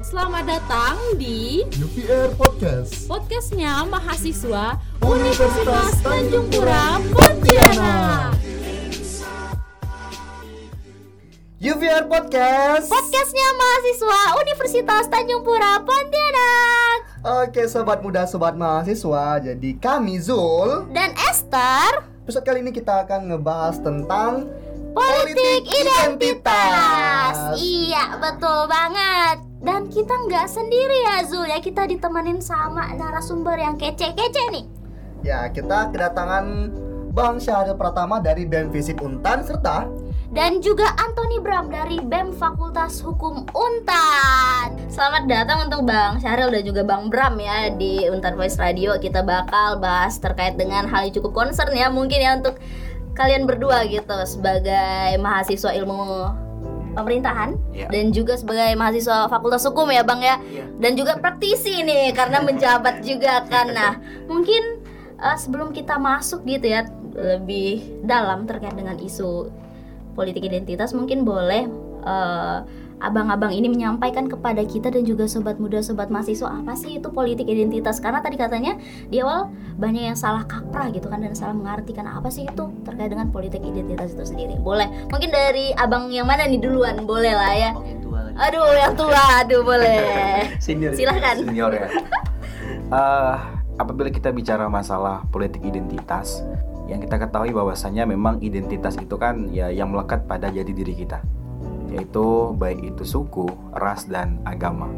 Selamat datang di UPR Podcast. Podcastnya mahasiswa Universitas Tanjung Pura Pontianak. UPR Podcast. Podcastnya mahasiswa Universitas Tanjung Pura Pontianak. Oke sobat muda, sobat mahasiswa. Jadi kami Zul. Dan Esther. Episode kali ini kita akan ngebahas tentang politik identitas. Iya betul banget. Dan kita nggak sendiri ya Zul ya kita ditemenin sama narasumber yang kece-kece nih. Ya kita kedatangan Bang Syahril Pratama dari BEM Visip Untan Serta dan juga Anthony Bram dari BEM Fakultas Hukum Untan. Selamat datang untuk Bang Syahril dan juga Bang Bram ya di Untan Voice Radio. Kita bakal bahas terkait dengan hal yang cukup concern ya mungkin ya untuk kalian berdua gitu sebagai mahasiswa ilmu pemerintahan Iya. dan juga sebagai mahasiswa Fakultas Hukum ya Bang ya. Iya. Dan juga praktisi nih karena menjabat juga kan. Nah, mungkin eh, sebelum kita masuk gitu ya lebih dalam terkait dengan isu politik identitas mungkin boleh eh, abang-abang ini menyampaikan kepada kita dan juga sobat muda sobat mahasiswa apa sih itu politik identitas? Karena tadi katanya di awal banyak yang salah kaprah gitu kan dan salah mengartikan apa sih itu terkait dengan politik identitas itu sendiri. Boleh. Mungkin dari abang yang mana nih duluan? Boleh lah ya. Aduh yang tua. Aduh boleh. Senior. Silahkan. Senior ya. Eh, apabila kita bicara masalah politik identitas, yang kita ketahui bahwasanya memang identitas itu kan ya yang melekat pada jati diri kita, yaitu baik itu suku, ras dan agama.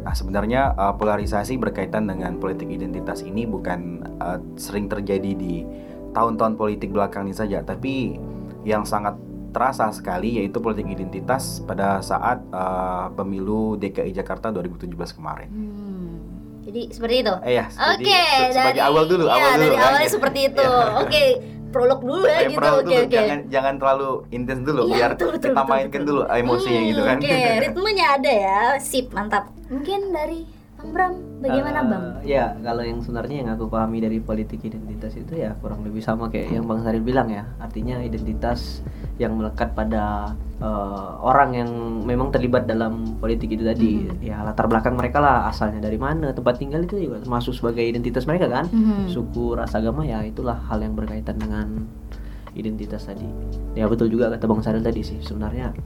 Nah sebenarnya eh, polarisasi berkaitan dengan politik identitas ini bukan eh, sering terjadi di tahun-tahun politik belakang ini saja, tapi yang sangat terasa sekali yaitu politik identitas pada saat eh, pemilu DKI Jakarta 2017 kemarin. Hmm, jadi seperti itu Eh ya, Oke, se- sebagai dari- awal dulu, ya, awal dulu dari kan, awalnya ya. seperti itu. Ya. Oke, prolog dulu ya gitu. Oke, dulu, oke. jangan jangan terlalu intens dulu Iya, biar betul, betul, kita betul, mainkan betul. dulu emosinya Hmm, gitu kan. Oke, ritmenya ada ya. Sip, mantap. Mungkin dari Bram, bagaimana Eh, Bang? Ya, kalau yang sebenarnya yang aku pahami dari politik identitas itu ya kurang lebih sama kayak yang Bang Saril bilang ya. Artinya identitas yang melekat pada eh, orang yang memang terlibat dalam politik itu tadi. Mhm. Ya, latar belakang mereka lah, asalnya dari mana, tempat tinggal itu juga termasuk sebagai identitas mereka kan. Mhm. Suku, ras, agama ya itulah hal yang berkaitan dengan identitas tadi. Ya betul juga kata Bang Saril tadi sih. Sebenarnya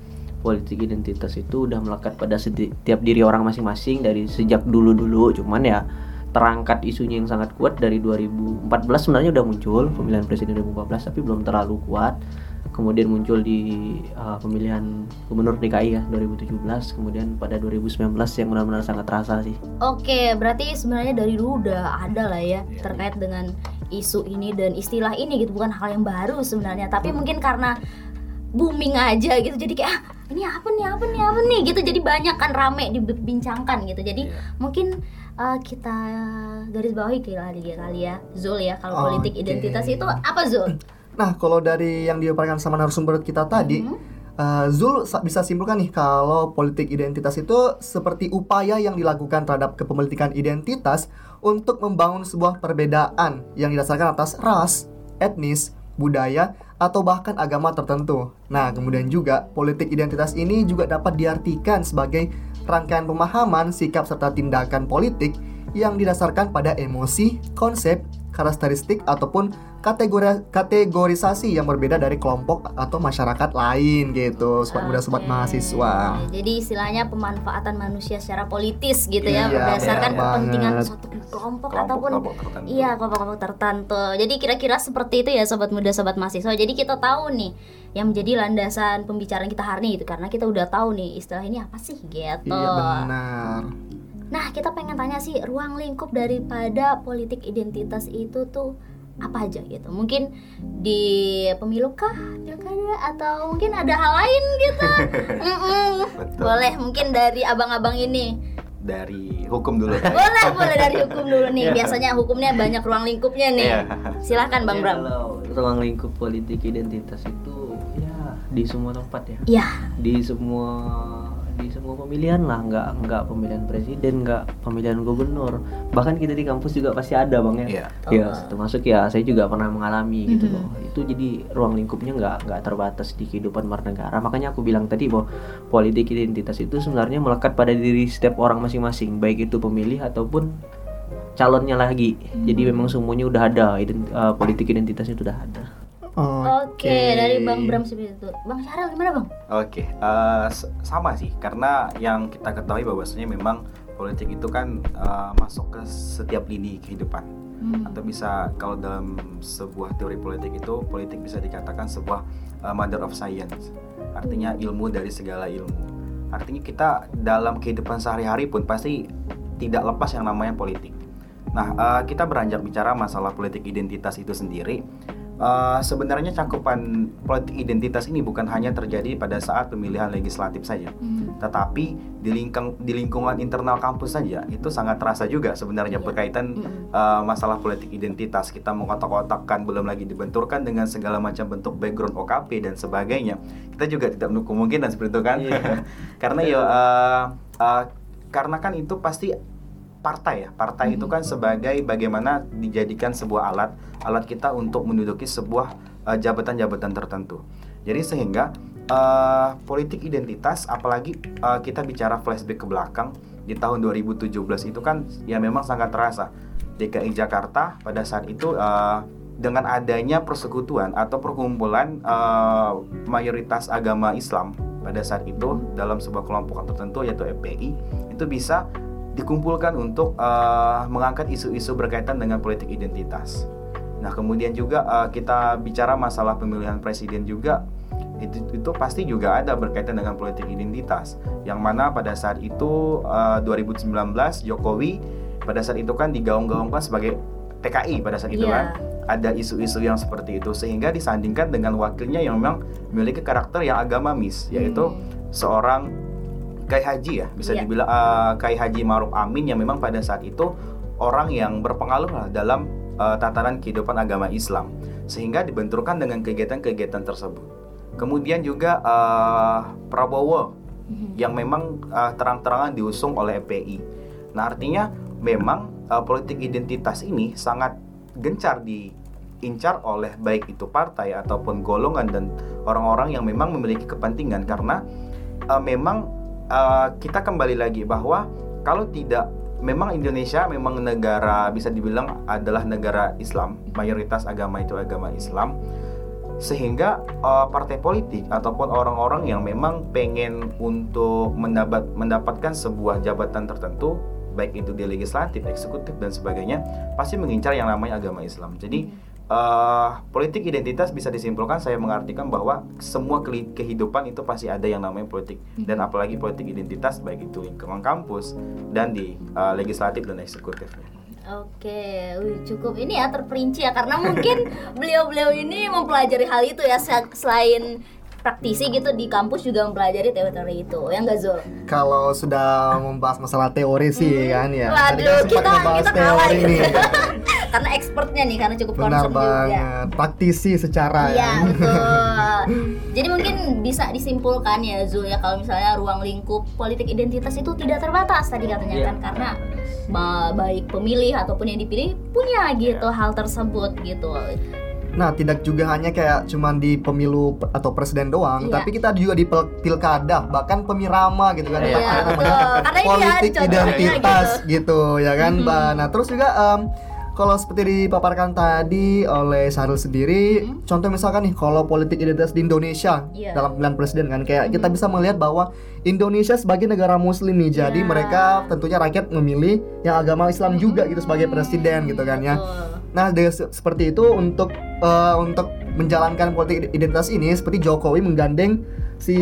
politik identitas itu udah melekat pada setiap diri orang masing-masing dari sejak dulu-dulu. Cuman ya terangkat isunya yang sangat kuat dari 2014 sebenarnya udah muncul pemilihan presiden 2014 tapi belum terlalu kuat. Kemudian muncul di uh, pemilihan gubernur DKI ya 2017 kemudian pada 2019 yang benar-benar sangat terasa sih. Oke, berarti sebenarnya dari dulu udah ada lah ya Iya, terkait dengan isu ini dan istilah ini gitu bukan hal yang baru sebenarnya, tapi mungkin karena booming aja gitu jadi kayak ah, ini apa nih apa nih apa nih gitu jadi banyak kan rame dibincangkan gitu jadi Iya. mungkin uh, kita garis bawahi kali ya kali ya Zul ya kalau Oke. politik identitas itu apa Zul? Nah kalau dari yang dipaparkan sama narasumber kita tadi Mhm. eh, Zul sa- bisa simpulkan nih kalau politik identitas itu seperti upaya yang dilakukan terhadap kepemilikan identitas untuk membangun sebuah perbedaan yang didasarkan atas ras, etnis, budaya, atau bahkan agama tertentu. Nah, kemudian juga politik identitas ini juga dapat diartikan sebagai rangkaian pemahaman, sikap serta tindakan politik yang didasarkan pada emosi, konsep, karakteristik ataupun kategori kategorisasi yang berbeda dari kelompok atau masyarakat lain gitu, sobat muda sobat mahasiswa. Jadi istilahnya pemanfaatan manusia secara politis gitu ya Iya, berdasarkan benar kepentingan banget. suatu kelompok, ataupun Kelompok-kelompok tertentu. Iya kelompok-kelompok tertentu. Jadi kira-kira seperti itu ya sobat muda, sobat mahasiswa. Jadi kita tahu nih yang menjadi landasan pembicaraan kita hari ini itu karena kita udah tahu nih istilah ini apa sih gitu. Iya benar. Nah kita pengen tanya sih ruang lingkup daripada politik identitas itu tuh apa aja gitu mungkin di pemilu kah pilkada atau mungkin ada hal lain gitu. Betul. boleh mungkin dari abang-abang ini Dari hukum dulu. boleh boleh dari hukum dulu nih Iya. biasanya hukumnya banyak ruang lingkupnya nih Iya. silahkan bang Ya, Bram kalau ruang lingkup politik identitas itu ya di semua tempat ya Iya di semua di semua pemilihan lah. Nggak nggak pemilihan presiden nggak pemilihan gubernur. Bahkan kita di kampus juga pasti ada bang ya. Iya. ya termasuk ya saya juga pernah mengalami gitu loh. Itu jadi ruang lingkupnya nggak nggak terbatas di kehidupan bernegara makanya aku bilang tadi bahwa politik identitas itu sebenarnya melekat pada diri setiap orang masing-masing. Baik itu pemilih ataupun calonnya lagi. Jadi memang semuanya udah ada ident- eh, politik identitasnya sudah ada Oke, dari Bang Bram seperti itu. Bang Syahril gimana Bang? Oke, eh, s- sama sih karena yang kita ketahui bahwasanya memang politik itu kan eh, masuk ke setiap lini kehidupan. Hmm. atau bisa kalau dalam sebuah teori politik itu politik bisa dikatakan sebuah eh, mother of science. Artinya ilmu dari segala ilmu. Artinya kita dalam kehidupan sehari-hari pun pasti tidak lepas yang namanya politik. Nah eh, kita beranjak bicara masalah politik identitas itu sendiri Eh, sebenarnya cakupan politik identitas ini bukan hanya terjadi pada saat pemilihan legislatif saja, Hmm. tetapi di lingkung di lingkungan internal kampus saja itu sangat terasa juga sebenarnya Iya. berkaitan Mm-mm. uh, masalah politik identitas kita mengotak-otakkan belum lagi dibenturkan dengan segala macam bentuk background OKP dan sebagainya kita juga tidak menutup kemungkinan seperti itu kan Iya. karena ya uh, uh, karena kan itu pasti partai ya. Partai itu kan sebagai bagaimana dijadikan sebuah alat alat kita untuk menduduki sebuah uh, jabatan-jabatan tertentu. Jadi sehingga uh, politik identitas apalagi uh, kita bicara flashback ke belakang di tahun 2017 itu kan ya memang sangat terasa. DKI Jakarta pada saat itu uh, dengan adanya persekutuan atau perkumpulan uh, mayoritas agama Islam pada saat itu dalam sebuah kelompok tertentu yaitu FPI itu bisa dikumpulkan untuk uh, mengangkat isu-isu berkaitan dengan politik identitas. Nah kemudian juga uh, kita bicara masalah pemilihan presiden juga itu, itu pasti juga ada berkaitan dengan politik identitas yang mana pada saat itu uh, 2019 Jokowi pada saat itu kan digaung-gaungkan sebagai PKI pada saat itu Iya. kan ada isu-isu yang seperti itu sehingga disandingkan dengan wakilnya yang memang memiliki karakter yang agamamis yaitu seorang Kiai Haji ya bisa Iya. dibilang uh, Kiai Haji Maruf Amin yang memang pada saat itu orang yang berpengaruh lah dalam uh, tatanan kehidupan agama Islam sehingga dibenturkan dengan kegiatan-kegiatan tersebut. Kemudian juga uh, Prabowo yang memang uh, terang-terangan diusung oleh FPI. Nah artinya memang uh, politik identitas ini sangat gencar diincar oleh baik itu partai ataupun golongan dan orang-orang yang memang memiliki kepentingan karena uh, memang uh, kita kembali lagi bahwa kalau tidak memang Indonesia memang negara bisa dibilang adalah negara Islam mayoritas agama itu agama Islam sehingga uh, partai politik ataupun orang-orang yang memang pengen untuk mendapat mendapatkan sebuah jabatan tertentu baik itu di legislatif, eksekutif dan sebagainya pasti mengincar yang namanya agama Islam. Jadi uh, politik identitas bisa disimpulkan saya mengartikan bahwa semua kehidupan itu pasti ada yang namanya politik dan apalagi politik identitas baik itu lingkungan kampus dan di uh, legislatif dan eksekutifnya. Oke, wih, cukup ini ya terperinci ya karena mungkin beliau-beliau ini mempelajari hal itu ya se- selain praktisi gitu di kampus juga mempelajari teori-teori itu ya nggak Zul? Kalau sudah membahas masalah teori sih kan ya. Tadi kan Hmm. Waduh, sempat kita ngebahas kita kalah teori gitu. nih. karena expertnya nih karena cukup Benar concern juga. banget. Praktisi secara Iya ya. betul. Jadi mungkin bisa disimpulkan ya Zul ya kalau misalnya ruang lingkup politik identitas itu tidak terbatas tadi katanya Iya. kan karena ba- baik pemilih ataupun yang dipilih punya gitu hal tersebut gitu. Nah, tidak juga hanya kayak cuman di pemilu atau presiden doang, Iya. tapi kita juga di pilkada, bahkan pemirama gitu kan. Iya, ya politik identitas gitu. gitu. ya kan, Mhm. Mbak. Nah, terus juga em, kalau seperti dipaparkan tadi oleh Syahrul sendiri, Mhm. contoh misalkan nih kalau politik identitas di Indonesia Iya. dalam pemilihan presiden kan kayak kita Mhm. bisa melihat bahwa Indonesia sebagai negara muslim nih. Jadi Iya. mereka tentunya rakyat memilih yang agama Islam juga gitu sebagai presiden gitu kan ya. Betul. Nah, dengan se- seperti itu untuk eh, untuk menjalankan politik identitas ini seperti Jokowi menggandeng si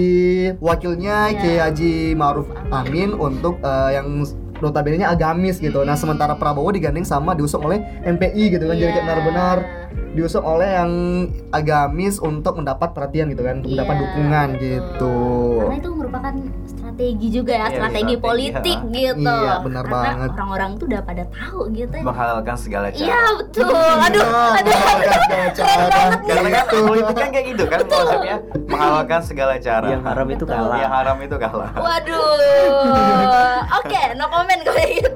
wakilnya Iya. Kiai Haji Maruf Amin untuk eh, yang notabene agamis gitu. Nah, sementara Prabowo digandeng sama diusung oleh MPI gitu kan. Jadi kayak Iya. benar-benar diusung oleh yang agamis untuk mendapat perhatian gitu kan, untuk mendapat Iya, dukungan betul. gitu. Karena itu merupakan strategi juga ya, Iya, strategi strategi, politik ya. gitu. Iya, benar Karena banget. orang-orang tuh udah pada tahu gitu. ya. menghalalkan segala cara Iya betul. Aduh, Nah, aduh. segala cara karena kan gitu. politik kan kayak gitu kan konsepnya menghalalkan segala cara yang haram itu Betul. kalah yang haram itu kalah Waduh. Oke, no comment kalau gitu.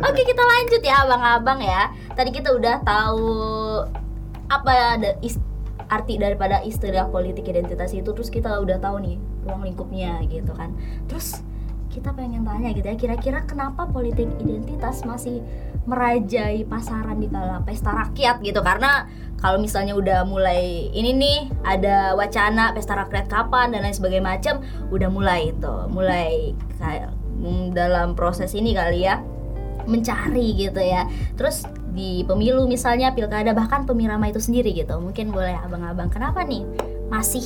Oke, kita lanjut ya abang-abang ya. Tadi kita udah tahu apa ada is- arti daripada istilah politik identitas itu? Terus kita udah tahu nih ruang lingkupnya gitu kan. Terus kita pengen tanya gitu ya, kira-kira kenapa politik identitas masih merajai pasaran di kala pesta rakyat gitu? Karena kalau misalnya udah mulai ini nih ada wacana pesta rakyat kapan dan lain sebagainya macam udah mulai itu mulai kayak mm, dalam proses ini kali ya mencari gitu ya terus di pemilu misalnya pilkada bahkan pemirama itu sendiri gitu mungkin boleh abang-abang kenapa nih masih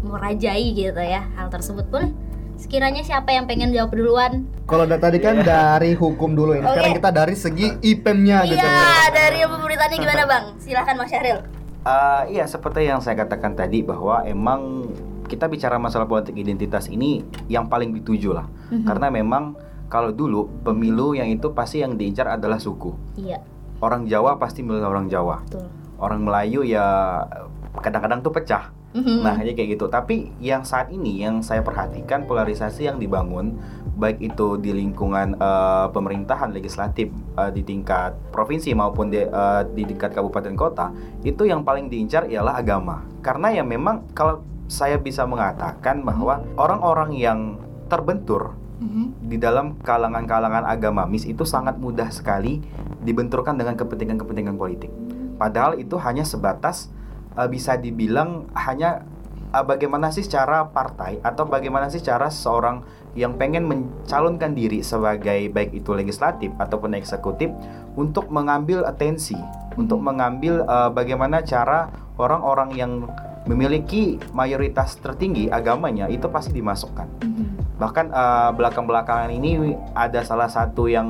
merajai gitu ya hal tersebut boleh sekiranya siapa yang pengen jawab duluan Kalau dari tadi kan dari hukum dulu ini. Sekarang Oke. kita dari segi IPM-nya gitu. iya dari pemerintahnya gimana bang silahkan mas Syahril Eh, iya seperti yang saya katakan tadi bahwa emang kita bicara masalah politik identitas ini yang paling dituju lah Mhm. karena memang kalau dulu pemilu yang itu pasti yang diincar adalah suku. Iya. Orang Jawa pasti milih orang Jawa. Betul. Orang Melayu ya kadang-kadang tuh pecah. Mhm. Nah, jadi kayak gitu. Tapi yang saat ini yang saya perhatikan polarisasi yang dibangun baik itu di lingkungan eh, pemerintahan legislatif eh, di tingkat provinsi maupun di, eh, di tingkat kabupaten kota, itu yang paling diincar ialah agama. Karena ya memang kalau saya bisa mengatakan bahwa orang-orang yang terbentur Mhm. di dalam kalangan-kalangan agamamis itu sangat mudah sekali dibenturkan dengan kepentingan-kepentingan politik. Padahal itu hanya sebatas uh, bisa dibilang hanya uh, bagaimana sih cara partai atau bagaimana sih cara seorang yang pengen mencalonkan diri sebagai baik itu legislatif ataupun eksekutif untuk mengambil atensi, untuk mengambil uh, bagaimana cara orang-orang yang memiliki mayoritas tertinggi agamanya itu pasti dimasukkan Mhm. Bahkan eh, belakang-belakangan ini ada salah satu yang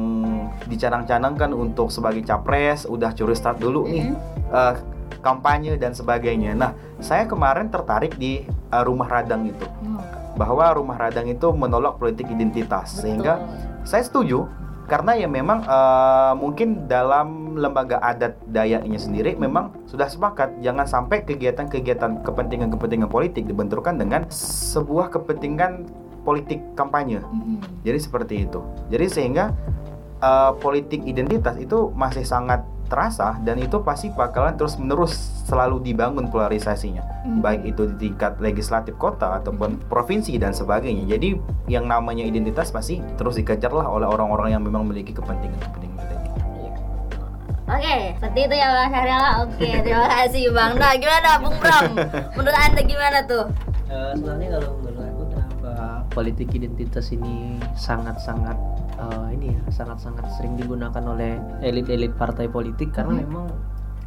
dicanang-canangkan untuk sebagai capres udah curi start dulu nih eh, kampanye dan sebagainya. Nah, saya kemarin tertarik di eh, rumah radang itu Oh, bahwa rumah radang itu menolak politik identitas betul. sehingga saya setuju karena ya memang eh, mungkin dalam lembaga adat Dayaknya sendiri memang sudah sepakat jangan sampai kegiatan-kegiatan kepentingan-kepentingan politik dibenturkan dengan sebuah kepentingan politik kampanye. Mhm. Jadi seperti itu. Jadi sehingga eh, politik identitas itu masih sangat terasa dan itu pasti bakalan terus menerus selalu dibangun polarisasinya Mhm. baik itu di tingkat legislatif kota ataupun provinsi dan sebagainya. Jadi yang namanya identitas pasti terus dikejar lah oleh orang-orang yang memang memiliki kepentingan-kepentingan tadi. Iya. Oke, seperti itu ya Bang Syahril. Oke, terima kasih Bang. Nah, gimana Bung Bram? Menurut Anda gimana tuh? Eh, sebenarnya kalau politik identitas ini sangat-sangat eh, ini ya sangat-sangat sering digunakan oleh elit-elit partai politik karena Mhm. memang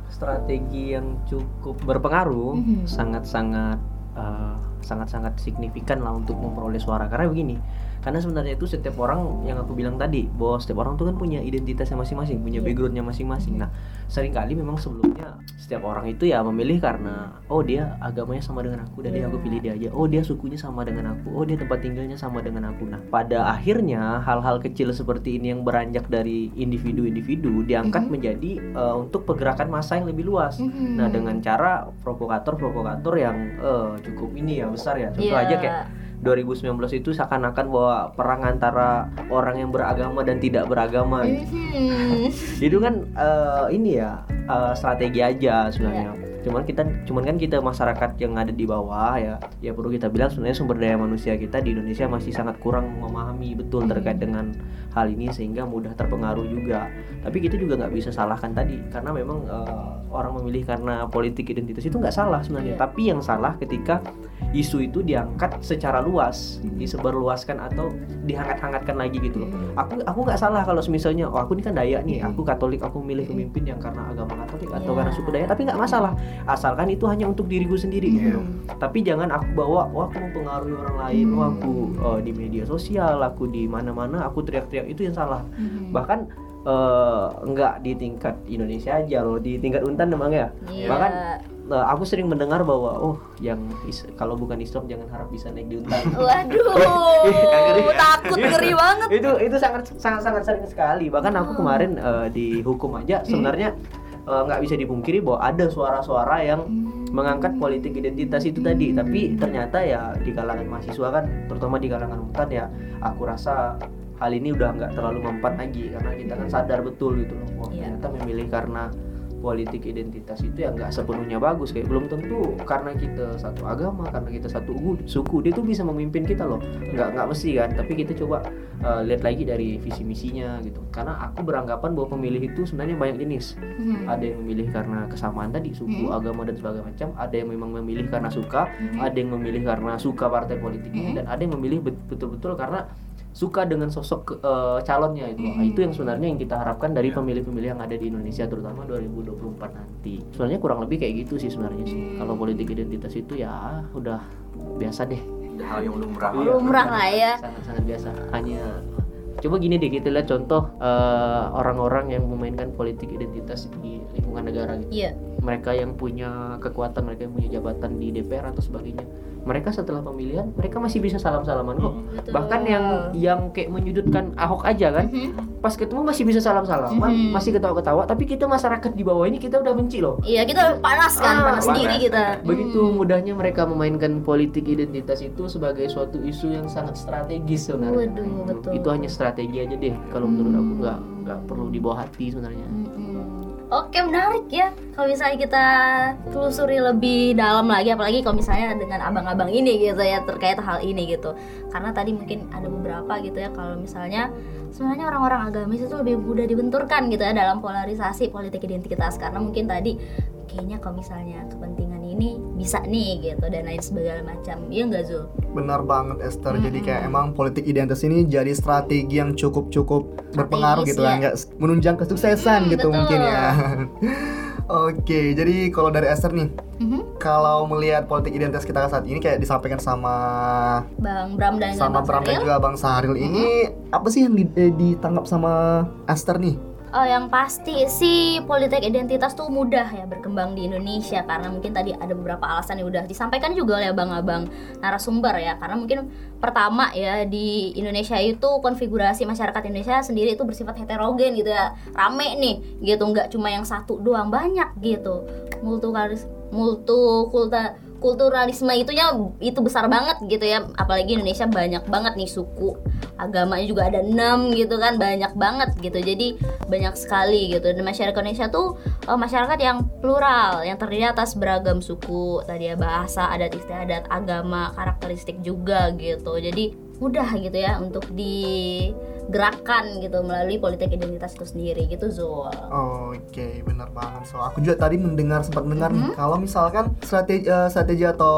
strategi yang cukup berpengaruh Mhm. sangat-sangat eh, sangat-sangat signifikan lah untuk memperoleh suara karena begini karena sebenarnya itu setiap orang yang aku bilang tadi bahwa setiap orang tuh kan punya identitasnya masing-masing punya Iya. backgroundnya masing-masing nah sering kali memang sebelumnya setiap orang itu ya memilih karena oh dia agamanya sama dengan aku dan dia aku pilih dia aja oh dia sukunya sama dengan aku oh dia tempat tinggalnya sama dengan aku nah pada akhirnya hal-hal kecil seperti ini yang beranjak dari individu-individu diangkat Mhm. menjadi eh, untuk pergerakan massa yang lebih luas Mhm. nah dengan cara provokator-provokator yang eh, cukup ini ya besar ya contoh Iya. aja kayak 2019 itu seakan-akan bahwa perang antara orang yang beragama dan tidak beragama gitu Mhm. itu kan eh, ini ya eh, strategi aja sebenarnya Iya. Cuman kita cuman kan kita masyarakat yang ada di bawah ya ya perlu kita bilang sebenarnya sumber daya manusia kita di Indonesia masih sangat kurang memahami betul Hmm. terkait dengan hal ini sehingga mudah terpengaruh juga. Tapi kita juga nggak bisa salahkan tadi karena memang eh, orang memilih karena politik identitas itu nggak salah sebenarnya. Iya. tapi yang salah ketika isu itu diangkat secara luas disebarluaskan atau dihangat-hangatkan lagi gitu loh. Aku aku nggak salah kalau misalnya oh aku ini kan Dayak nih aku Katolik aku milih pemimpin yang karena agama Katolik atau Iya. karena suku Dayak tapi nggak masalah asalkan itu hanya untuk diriku sendiri gitu. Loh tapi jangan aku bawa wah aku mempengaruhi orang lain. Wah aku eh, di media sosial aku di mana-mana aku teriak-teriak. Itu yang salah. Mhm. bahkan eh, nggak di tingkat Indonesia aja loh di tingkat untan memang ya. Iya. bahkan eh, aku sering mendengar bahwa oh yang is- kalau bukan Islam jangan harap bisa naik di untan. Waduh, takut ngeri banget. itu itu sangat sangat sangat sering sekali. Bahkan aku kemarin eh, di hukum aja sebenarnya nggak bisa dipungkiri bahwa ada suara-suara yang mengangkat politik identitas itu tadi. Tapi ternyata ya di kalangan mahasiswa kan terutama di kalangan untan ya aku rasa hal ini udah nggak terlalu mempan lagi. Karena kita kan sadar betul gitu loh Iya. ternyata memilih karena politik identitas itu ya nggak sepenuhnya bagus. Kayak belum tentu karena kita satu agama karena kita satu suku dia tuh bisa memimpin kita loh. Nggak nggak mesti kan tapi kita coba uh, lihat lagi dari visi misinya gitu. Karena aku beranggapan bahwa pemilih itu sebenarnya banyak jenis. Hmm. ada yang memilih karena kesamaan tadi suku Hmm. agama dan sebagainya macam. Ada yang memang memilih karena suka. Hmm. ada yang memilih karena suka partai politik ini. Dan ada yang memilih bet- betul-betul karena suka dengan sosok eh, calonnya itu Nah, itu yang sebenarnya yang kita harapkan dari pemilih-pemilih yang ada di Indonesia terutama 2024 nanti. Sebenarnya kurang lebih kayak gitu sih sebenarnya sih. Kalau politik identitas itu ya udah biasa deh. Udah hal yang lumrah. Lumrah lah ya. sangat-sangat biasa. Hanya coba gini deh kita lihat contoh eh, orang-orang yang memainkan politik identitas di lingkungan negara gitu. Iya. mereka yang punya kekuatan mereka yang punya jabatan di DPR atau sebagainya mereka setelah pemilihan mereka masih bisa salam-salaman kok Betul. bahkan yang yang kayak menyudutkan Ahok aja kan Mhm. pas ketemu masih bisa salam-salaman Mhm. masih ketawa-ketawa tapi kita masyarakat di bawah ini kita udah benci loh Iya, kita panas kan, Ah, panas panas. sendiri kita. begitu mudahnya mereka memainkan politik identitas itu sebagai suatu isu yang sangat strategis sebenarnya Waduh, betul. itu hanya strategi aja deh kalau menurut aku nggak nggak perlu dibawa hati sebenarnya. Mm-mm. Oke menarik ya. Kalau misalnya kita telusuri lebih dalam lagi apalagi kalau misalnya dengan abang-abang ini gitu ya terkait hal ini gitu. Karena tadi mungkin ada beberapa gitu ya kalau misalnya sebenarnya orang-orang agamis itu lebih mudah dibenturkan gitu ya dalam polarisasi politik identitas. Karena mungkin tadi kayaknya kalau misalnya kepentingan ini bisa nih gitu dan lain sebagainya macam iya nggak Zul? Benar banget Esther. Jadi kayak emang politik identitas ini jadi strategi yang cukup-cukup berpengaruh gitu kan, ya. nggak menunjang kesuksesan Hmm, gitu betul. mungkin ya. Oke, jadi kalau dari Esther nih, Mhm. kalau melihat politik identitas kita saat ini kayak disampaikan sama Bang Bram dan sama Bang Bram dan juga Bang Sahril ini apa sih yang di- eh, ditangkap sama Esther nih? Oh, yang pasti sih politik identitas tuh mudah ya berkembang di Indonesia karena mungkin tadi ada beberapa alasan yang udah disampaikan juga oleh abang-abang narasumber ya. Karena mungkin pertama ya di Indonesia itu konfigurasi masyarakat Indonesia sendiri itu bersifat heterogen gitu ya. Rame nih gitu nggak cuma yang satu doang banyak gitu. Multukalis multukulta kulturalisme itunya itu besar banget gitu ya. Apalagi Indonesia banyak banget nih suku agamanya juga ada enam gitu kan banyak banget gitu. Jadi banyak sekali gitu. Dan masyarakat Indonesia tuh eh, masyarakat yang plural yang terdiri atas beragam suku. Tadi ya bahasa adat istiadat agama karakteristik juga gitu. Jadi mudah gitu ya untuk digerakkan gitu melalui politik identitas itu sendiri gitu Zul Oke, benar banget. So, aku juga tadi mendengar sempat mendengar Mm-hmm. nih, kalau misalkan strategi eh, strategi atau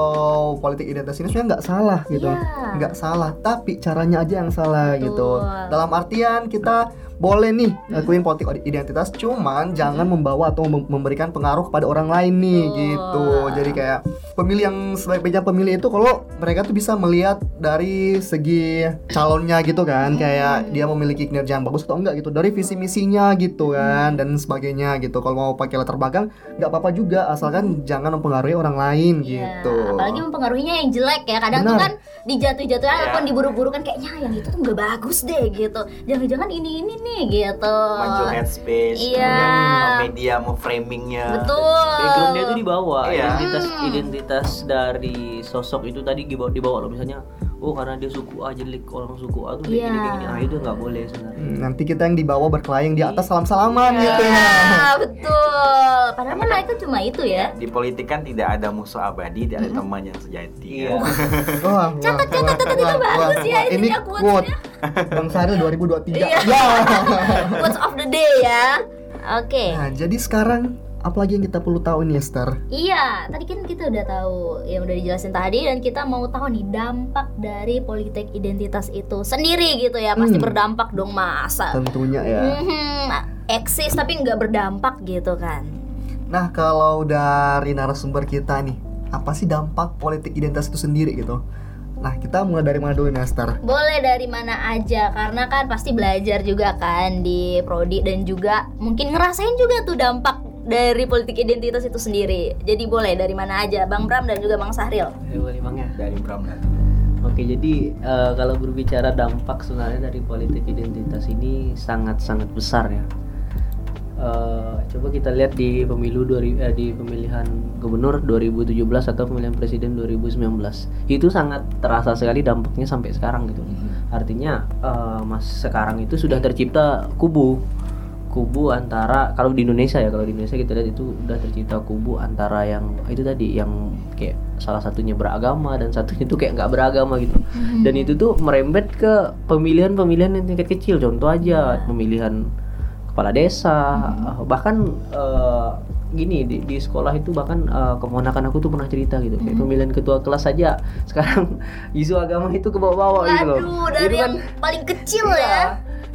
politik identitas ini sebenarnya nggak salah gitu, Iya. nggak salah, tapi caranya aja yang salah Betul. gitu. Dalam artian kita boleh nih lakuin politik identitas, cuman jangan membawa atau mem- memberikan pengaruh kepada orang lain nih Betul. gitu. Jadi kayak pemilih yang sebaik-baiknya pemilih itu kalau mereka tuh bisa melihat dari segi calonnya gitu kan, kayak dia memiliki kinerja yang bagus atau enggak gitu, dari visi misinya gitu kan dan sebagainya gitu. Kalau mau pakai latar belakang nggak apa-apa juga, asalkan jangan mempengaruhi orang lain Iya, gitu. apalagi mempengaruhinya yang jelek ya kadang tuh Benar. kan dijatuh-jatuhin Iya. ataupun diburu-buru kan kayaknya yang itu tuh nggak bagus deh gitu jangan-jangan ini ini nih gitu Maju headspace, Iya. kemudian media mau framingnya. betul backgroundnya itu dibawa Iya. identitas Hmm. identitas dari sosok itu tadi dibawa dibawa loh misalnya oh karena dia suku A jelek orang suku A tuh kayak Iya. gini kayak gini ah itu nggak boleh sebenarnya Hmm, nanti kita yang dibawa berkelahi di atas salam-salaman gitu ya. Iya, betul padahal kan mereka cuma itu ya Di politik kan tidak ada musuh abadi, tidak ada teman yang sejati. Iya. kan? Wah, Catat, wah, catat, catat, wah, itu wah, bagus ya, Ini quote Bang Saril 2023. Iya. Ya. quotes of the day ya oke Nah, jadi sekarang apa lagi yang kita perlu tahu nih, Esther? Iya, tadi kan kita udah tahu yang udah dijelasin tadi dan kita mau tahu nih dampak dari politik identitas itu sendiri gitu ya. Pasti Hmm. berdampak dong masa. Tentunya ya. Mhm, eksis tapi nggak berdampak gitu kan. Nah, kalau dari narasumber kita nih, apa sih dampak politik identitas itu sendiri gitu? Nah, kita mulai dari mana dulu nih, Esther? Boleh dari mana aja karena kan pasti belajar juga kan di prodi dan juga mungkin ngerasain juga tuh dampak dari politik identitas itu sendiri. Jadi boleh dari mana aja, Bang Bram dan juga Bang Sahril. Boleh bang ya. dari Bram dan Oke, jadi eh, kalau berbicara dampak sebenarnya dari politik identitas ini sangat-sangat besar ya. Eh, coba kita lihat di pemilu 2000 eh, di pemilihan gubernur 2017 atau pemilihan presiden 2019 itu sangat terasa sekali dampaknya sampai sekarang gitu. Artinya eh, mas sekarang itu sudah tercipta kubu kubu antara kalau di Indonesia ya kalau di Indonesia kita lihat itu udah tercipta kubu antara yang itu tadi yang kayak salah satunya beragama dan satunya itu kayak nggak beragama gitu. Dan itu tuh merembet ke pemilihan-pemilihan yang tingkat kecil. Contoh aja pemilihan kepala desa bahkan eh, gini di, di sekolah itu bahkan eh, keponakan aku tuh pernah cerita gitu kayak pemilihan ketua kelas saja sekarang isu agama itu ke bawah-bawah gitu loh. Aduh, dari Itu kan- yang paling kecil Iya. ya.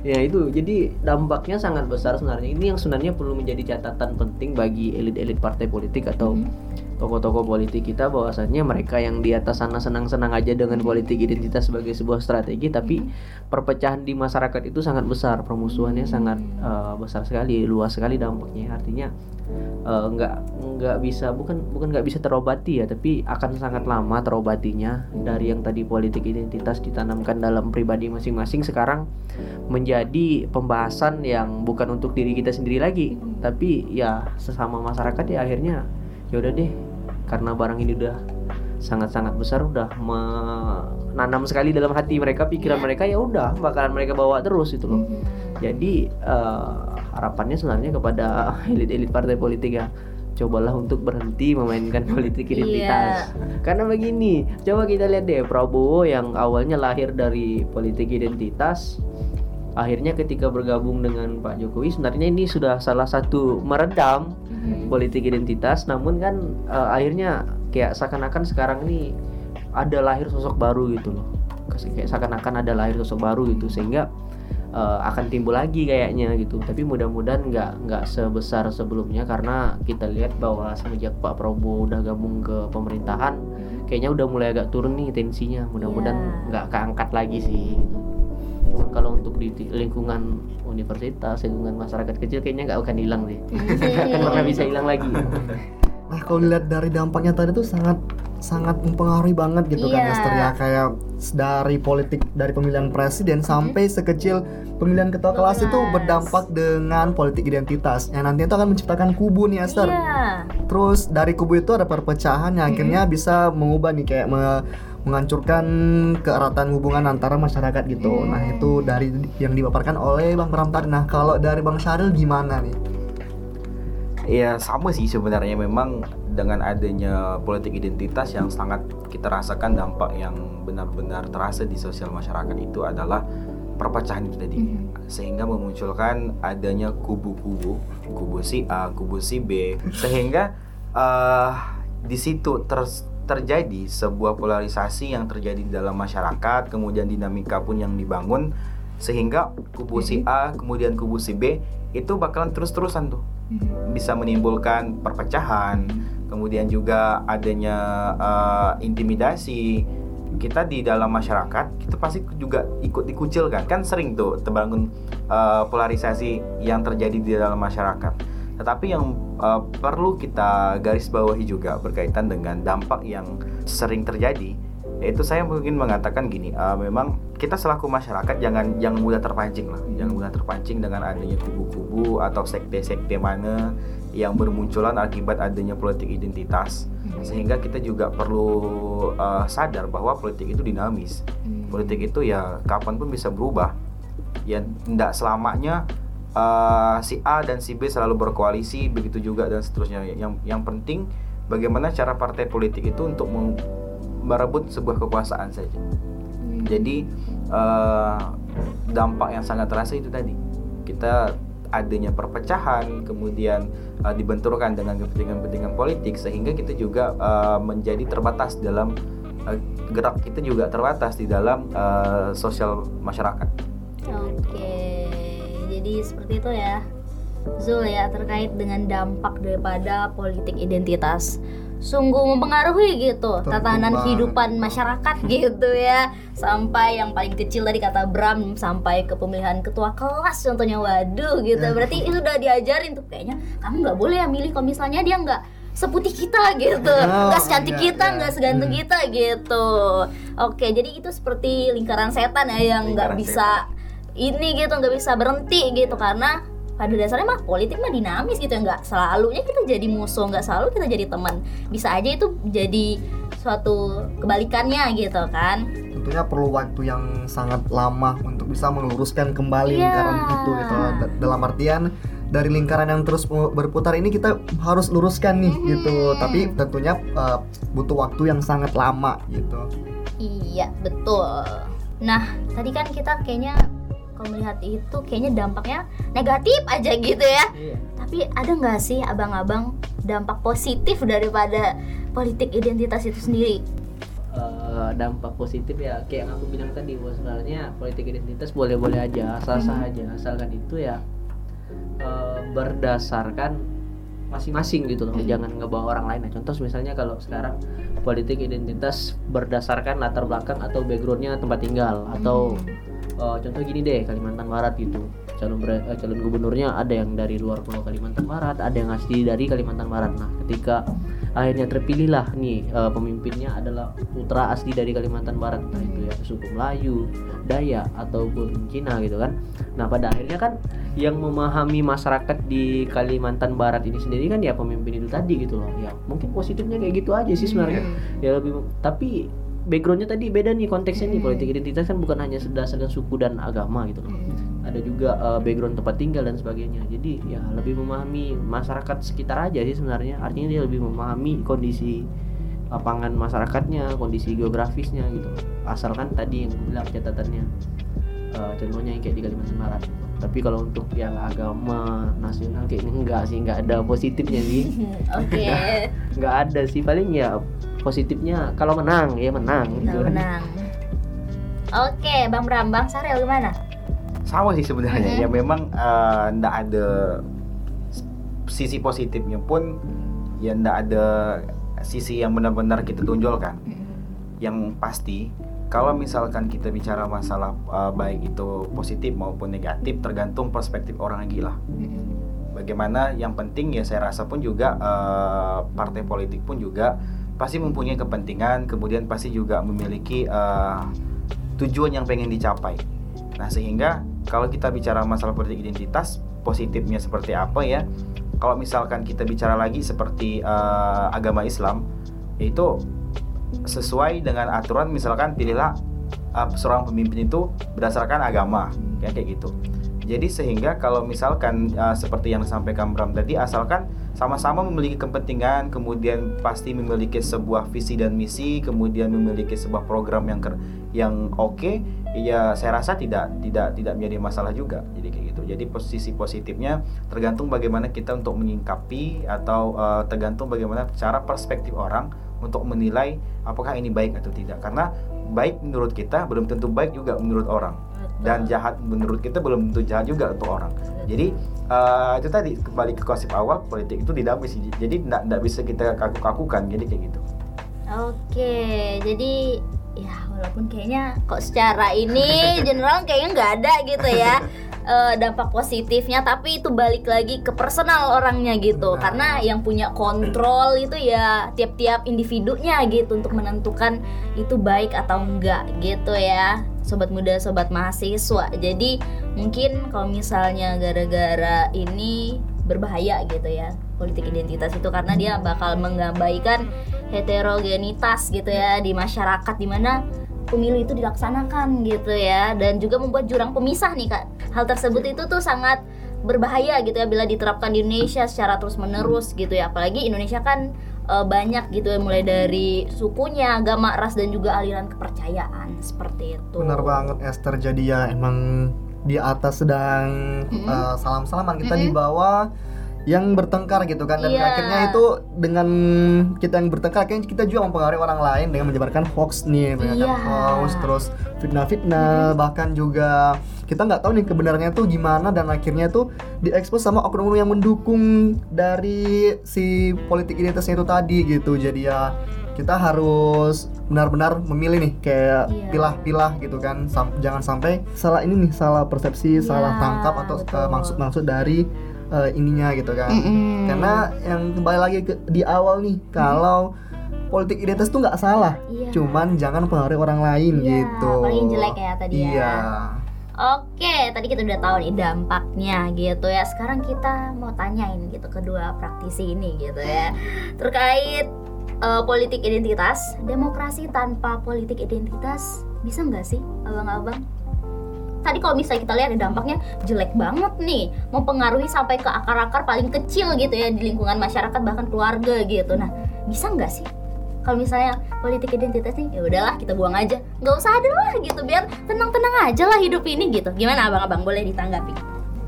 Ya itu, jadi dampaknya sangat besar sebenarnya. Ini yang sebenarnya perlu menjadi catatan penting bagi elit-elit partai politik atau tokoh-tokoh politik kita bahwasannya mereka yang di atas sana senang-senang aja dengan politik identitas sebagai sebuah strategi, tapi perpecahan di masyarakat itu sangat besar, permusuhannya sangat eh, besar sekali, luas sekali dampaknya. Artinya eh, nggak nggak bisa bukan bukan nggak bisa terobati ya tapi akan sangat lama terobatinya dari yang tadi politik identitas ditanamkan dalam pribadi masing-masing sekarang menjadi pembahasan yang bukan untuk diri kita sendiri lagi tapi ya sesama masyarakat ya akhirnya ya udah deh karena barang ini udah sangat-sangat besar udah menanam sekali dalam hati mereka pikiran mereka ya udah bakalan mereka bawa terus itu loh. Jadi eh, harapannya sebenarnya kepada elit-elit partai politik ya cobalah untuk berhenti memainkan politik identitas. Karena begini coba kita lihat deh Prabowo yang awalnya lahir dari politik identitas akhirnya ketika bergabung dengan Pak Jokowi sebenarnya ini sudah salah satu meredam politik identitas. Namun kan eh, akhirnya kayak seakan-akan sekarang ini ada lahir sosok baru gitu loh. Kayak seakan-akan ada lahir sosok baru gitu sehingga eh, akan timbul lagi kayaknya gitu. Tapi mudah-mudahan nggak nggak sebesar sebelumnya karena kita lihat bahwa semenjak Pak Prabowo udah gabung ke pemerintahan kayaknya udah mulai agak turun nih tensinya. Mudah-mudahan Iya. nggak keangkat lagi sih gitu. Cuman kalau untuk di di lingkungan universitas lingkungan masyarakat kecil kayaknya nggak akan hilang sih. Nggak akan pernah bisa hilang lagi. Nah, kalau dilihat dari dampaknya tadi tuh sangat sangat mempengaruhi banget gitu kan Iya. Esther ya. Kayak dari politik dari pemilihan presiden sampai sekecil pemilihan ketua kelas itu berdampak dengan politik identitas. Yang nantinya itu akan menciptakan kubu nih Esther. Iya. Terus dari kubu itu ada perpecahan yang akhirnya bisa mengubah nih kayak me- menghancurkan keeratan hubungan antara masyarakat gitu. Nah, itu dari yang dipaparkan oleh Bang Pram tadi. Nah, kalau dari Bang Syaril gimana nih? Ya sama sih sebenarnya memang dengan adanya politik identitas yang sangat kita rasakan dampak yang benar-benar terasa di sosial masyarakat itu adalah perpecahan itu tadi sehingga memunculkan adanya kubu-kubu kubu si A, kubu si B sehingga eh, di situ ter- terjadi sebuah polarisasi yang terjadi di dalam masyarakat kemudian dinamika pun yang dibangun sehingga kubu si A kemudian kubu si B itu bakalan terus-terusan tuh bisa menimbulkan perpecahan, kemudian juga adanya eh, intimidasi. Kita di dalam masyarakat kita pasti juga ikut dikucilkan, kan sering tuh terbangun eh, polarisasi yang terjadi di dalam masyarakat. Tetapi yang eh, perlu kita garis bawahi juga berkaitan dengan dampak yang sering terjadi yaitu saya mungkin mengatakan gini eh, memang kita selaku masyarakat jangan jangan mudah terpancing lah. Jangan mudah terpancing dengan adanya kubu-kubu atau sekte-sekte mana yang bermunculan akibat adanya politik identitas. Sehingga kita juga perlu eh, sadar bahwa politik itu dinamis. Politik itu ya kapan pun bisa berubah. Ya tidak selamanya eh, si A dan si B selalu berkoalisi begitu juga dan seterusnya. Yang yang penting bagaimana cara partai politik itu untuk merebut sebuah kekuasaan saja. Jadi eh, dampak yang sangat terasa itu tadi. Kita adanya perpecahan kemudian eh, dibenturkan dengan kepentingan-kepentingan politik sehingga kita juga eh, menjadi terbatas dalam gerak kita juga terbatas di dalam eh, sosial masyarakat. Oke, jadi seperti itu ya Zul ya terkait dengan dampak daripada politik identitas sungguh mempengaruhi gitu tatanan banget. kehidupan masyarakat gitu ya sampai yang paling kecil tadi kata Bram sampai ke pemilihan ketua kelas contohnya waduh gitu Ya. berarti itu udah diajarin tuh kayaknya kamu nggak boleh ya milih kalau misalnya dia nggak seputih kita gitu Oh, nggak secantik iya, kita iya. nggak seganteng Hmm. kita gitu oke jadi itu seperti lingkaran setan ya yang nggak bisa ini gitu nggak bisa berhenti gitu. Karena pada dasarnya mah politik mah dinamis gitu ya nggak selalunya kita jadi musuh nggak selalu kita jadi teman. Bisa aja itu jadi suatu kebalikannya gitu kan. Tentunya perlu waktu yang sangat lama untuk bisa meluruskan kembali Iya. lingkaran itu gitu. Da- dalam artian dari lingkaran yang terus berputar ini kita harus luruskan nih gitu. Mhm. tapi tentunya uh, butuh waktu yang sangat lama gitu. Iya betul. Nah tadi kan kita kayaknya kalau melihat itu kayaknya dampaknya negatif aja gitu ya. Iya. tapi ada nggak sih abang-abang dampak positif daripada politik identitas itu sendiri? Eh, dampak positif ya kayak yang aku bilang tadi bahwa sebenarnya politik identitas boleh-boleh aja asal-asal aja. Asalkan itu ya eh, berdasarkan masing-masing gitu loh. Mhm. jangan ngebawa orang lain. Nah, contoh misalnya kalau sekarang politik identitas berdasarkan latar belakang atau backgroundnya tempat tinggal atau eh, contoh gini deh Kalimantan Barat gitu. Calon bre- eh, calon gubernurnya ada yang dari luar pulau Kalimantan Barat ada yang asli dari Kalimantan Barat. Nah ketika akhirnya terpilihlah nih eh, pemimpinnya adalah putra asli dari Kalimantan Barat. Entah itu ya suku Melayu Dayak ataupun Cina gitu kan. Nah pada akhirnya kan yang memahami masyarakat di Kalimantan Barat ini sendiri kan ya pemimpin itu tadi gitu loh. Ya mungkin positifnya kayak gitu aja sih sebenarnya. Ya lebih tapi backgroundnya tadi beda nih konteksnya nih. Hmm. politik identitas kan bukan hanya berdasarkan suku dan agama gitu loh. Ada juga eh, background tempat tinggal dan sebagainya. Jadi ya lebih memahami masyarakat sekitar aja sih sebenarnya. Artinya dia lebih memahami kondisi lapangan masyarakatnya kondisi geografisnya gitu. Asalkan tadi yang bilang catatannya eh, contohnya yang kayak di Kalimantan Barat. Tapi kalau untuk yang agama nasional kayaknya enggak sih. Enggak ada positifnya sih. Oke. Nggak ada sih. Paling ya positifnya. Kalau menang ya menang. Nah, gitu kan. menang. Oke bang Bram bang Sarel gimana? Sama sih sebenarnya. Mhm. ya memang eh, ndak ada s- sisi positifnya pun ya ndak ada sisi yang benar-benar kita tonjolkan yang pasti kalau misalkan kita bicara masalah eh, baik itu positif maupun negatif tergantung perspektif orang lagi lah. Bagaimana yang penting ya saya rasa pun juga eh, partai politik pun juga pasti mempunyai kepentingan kemudian pasti juga memiliki eh, tujuan yang pengen dicapai. Nah sehingga kalau kita bicara masalah politik identitas positifnya seperti apa ya? Kalau misalkan kita bicara lagi seperti eh, agama Islam yaitu sesuai dengan aturan misalkan pilihlah uh, seorang pemimpin itu berdasarkan agama kayak kayak gitu. Jadi sehingga kalau misalkan uh, seperti yang disampaikan Bram tadi asalkan sama-sama memiliki kepentingan kemudian pasti memiliki sebuah visi dan misi kemudian memiliki sebuah program yang ker- yang oke ya saya rasa tidak tidak tidak menjadi masalah juga. Jadi kayak gitu. Jadi posisi positifnya tergantung bagaimana kita untuk menyingkapi atau uh, tergantung bagaimana cara perspektif orang untuk menilai apakah ini baik atau tidak. Karena baik menurut kita belum tentu baik juga menurut orang dan jahat menurut kita belum tentu jahat juga untuk orang. Jadi eh, itu tadi kembali ke konsep awal politik itu dinamis jadi tidak bisa kita kaku-kakukan jadi kayak gitu. Oke, jadi ya walaupun kayaknya kok secara ini general kayaknya nggak ada gitu ya eh, dampak positifnya, tapi itu balik lagi ke personal orangnya gitu, Benar. karena yang punya kontrol itu ya tiap-tiap individunya gitu untuk menentukan itu baik atau enggak gitu ya, sobat muda, sobat mahasiswa. Jadi mungkin kalau misalnya gara-gara ini berbahaya gitu ya politik identitas itu karena dia bakal menggabaikan heterogenitas gitu ya di masyarakat di mana pemilu itu dilaksanakan gitu ya dan juga membuat jurang pemisah nih kak hal tersebut itu tuh sangat berbahaya gitu ya bila diterapkan di Indonesia secara terus menerus gitu ya apalagi Indonesia kan eh, banyak gitu ya mulai dari sukunya agama ras dan juga aliran kepercayaan seperti itu benar banget Esther jadi ya emang di atas sedang Mm-mm. uh, salam-salaman kita Mm-mm. di bawah yang bertengkar gitu kan dan Iya. akhirnya itu dengan kita yang bertengkar akhirnya kita juga mempengaruhi orang lain dengan menyebarkan hoax nih menyebarkan Iya. hoax terus fitnah-fitnah bahkan juga kita nggak tahu nih kebenarannya tuh gimana dan akhirnya tuh diekspos sama oknum yang mendukung dari si politik identitasnya itu tadi gitu jadi ya kita harus benar-benar memilih nih kayak Iya. pilah-pilah gitu kan Sam- jangan sampai salah ini nih salah persepsi salah Iya, tangkap atau betul. uh, maksud-maksud dari uh, ininya gitu kan Mm-mm. karena yang kembali lagi ke, di awal nih kalau politik identitas tuh nggak salah Iya. cuman jangan pengaruhi orang lain Iya, gitu paling jelek ya tadi ya. Oke, tadi kita udah tahu nih dampaknya gitu ya. Sekarang kita mau tanyain gitu kedua praktisi ini gitu ya. Terkait eh, politik identitas, demokrasi tanpa politik identitas bisa nggak sih, abang-abang? Tadi kalau misalnya kita lihat dampaknya jelek banget nih, mempengaruhi sampai ke akar-akar paling kecil gitu ya di lingkungan masyarakat bahkan keluarga gitu. Nah, bisa nggak sih? Kalau misalnya politik identitas nih, ya udahlah kita buang aja, nggak usah ada lah gitu, biar tenang-tenang aja lah hidup ini gitu. Gimana abang-abang boleh ditanggapi?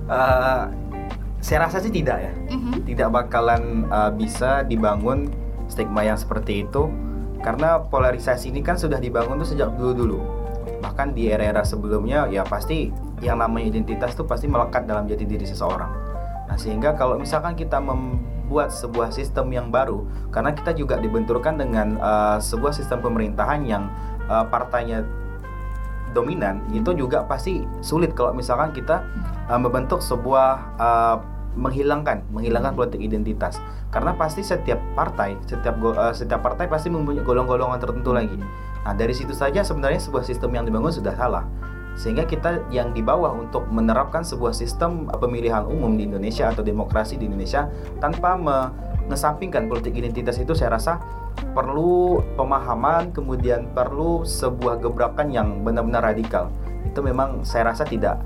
Eh, saya rasa sih tidak ya Mhm. tidak bakalan uh, bisa dibangun stigma yang seperti itu karena polarisasi ini kan sudah dibangun tuh sejak dulu-dulu bahkan di era-era sebelumnya ya pasti yang namanya identitas tuh pasti melekat dalam jati diri seseorang nah sehingga kalau misalkan kita membuat sebuah sistem yang baru karena kita juga dibenturkan dengan uh, sebuah sistem pemerintahan yang uh, partainya dominan itu juga pasti sulit kalau misalkan kita uh, membentuk sebuah uh, menghilangkan menghilangkan politik identitas. Karena pasti setiap partai setiap uh, setiap partai pasti mempunyai golong-golongan tertentu lagi. Nah dari situ saja sebenarnya sebuah sistem yang dibangun sudah salah sehingga kita yang di bawah untuk menerapkan sebuah sistem uh, pemilihan umum di Indonesia atau demokrasi di Indonesia tanpa mengesampingkan politik identitas itu saya rasa perlu pemahaman kemudian perlu sebuah gebrakan yang benar-benar radikal. Itu memang saya rasa tidak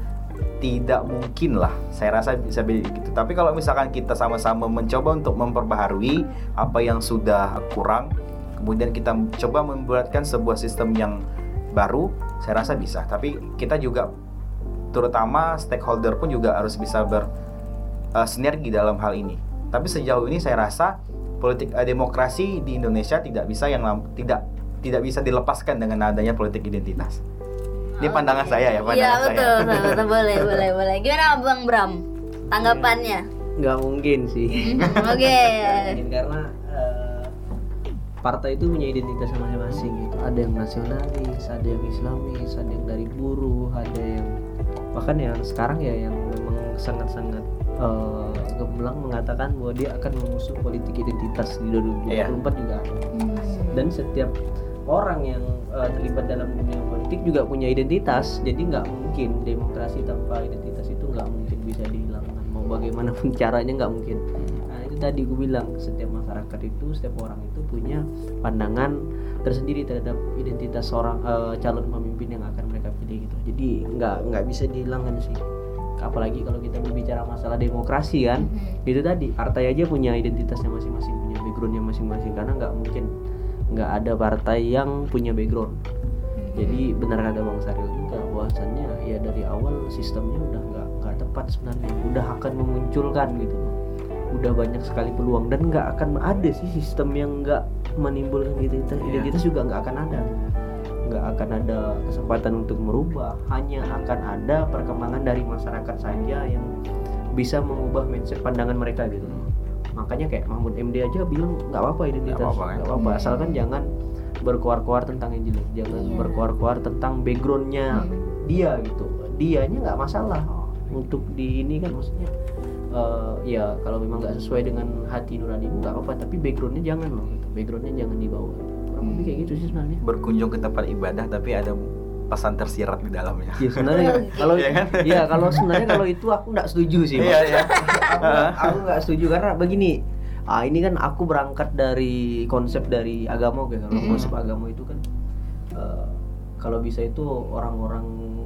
tidak mungkin lah. Saya rasa bisa begitu. Tapi kalau misalkan kita sama-sama mencoba untuk memperbaharui apa yang sudah kurang kemudian kita coba membuatkan sebuah sistem yang baru saya rasa bisa tapi kita juga terutama stakeholder pun juga harus bisa bersinergi dalam hal ini tapi sejauh ini saya rasa politik eh, demokrasi di Indonesia tidak bisa yang tidak tidak bisa dilepaskan dengan adanya politik identitas ini pandangan saya ya Iya pandangan saya betul, betul, betul. boleh, boleh, boleh. Gimana Bang Bram? Tanggapannya? nggak mungkin sih Oke. Mungkin karena eh, partai itu punya identitas masing-masing gitu. Ada yang nasionalis ada yang islamis ada yang dari buruh ada yang bahkan yang sekarang ya yang memang sangat-sangat eh, gemilang mengatakan bahwa dia akan mengusung politik identitas di 2024 juga. Ada. Hmm. dan setiap orang yang eh, terlibat dalam dunia politik juga punya identitas. Jadi nggak mungkin demokrasi tanpa identitas itu nggak mungkin bisa dihilangkan. Mau bagaimanapun caranya nggak mungkin. Nah itu tadi gue bilang setiap masyarakat itu setiap orang itu punya pandangan tersendiri terhadap identitas seorang eh, calon pemimpin yang akan mereka pilih gitu. Jadi nggak nggak bisa dihilangkan sih. Apalagi kalau kita berbicara masalah demokrasi kan Mhm. itu tadi partai aja punya identitasnya masing-masing punya backgroundnya masing-masing. Karena nggak mungkin nggak ada partai yang punya background. Jadi benar kata bang Saril juga bahwasannya ya dari awal sistemnya udah nggak nggak tepat sebenarnya. Udah akan memunculkan gitu udah banyak sekali peluang dan nggak akan ada sih sistem yang nggak menimbulkan identitas Iya. identitas juga nggak akan ada. Nggak akan ada kesempatan untuk merubah. Hanya akan ada perkembangan dari masyarakat saja yang bisa mengubah mindset pandangan mereka gitu. Makanya kayak Mahmud MD aja bilang nggak apa-apa identitas. Nggak apa-apa, nggak apa-apa. asalkan jangan berkuar-kuar tentang yang jelek. Jangan Iya. berkuar-kuar tentang backgroundnya dia gitu. Dianya nggak masalah untuk di ini kan maksudnya eh, ya kalau memang nggak sesuai dengan hati nurani nggak apa-apa. Tapi backgroundnya jangan loh gitu. backgroundnya jangan dibawa kurang lebih kayak gitu sih sebenarnya. Berkunjung ke tempat ibadah tapi ada pesan tersirat di dalamnya. Ya sebenarnya kalau Iya kan? ya kalau sebenarnya kalau itu aku nggak setuju sih iya iya. Aku nggak setuju karena begini ah ini kan aku berangkat dari konsep dari agama kayak kalau Mm-mm. konsep agama itu kan eh, kalau bisa itu orang-orang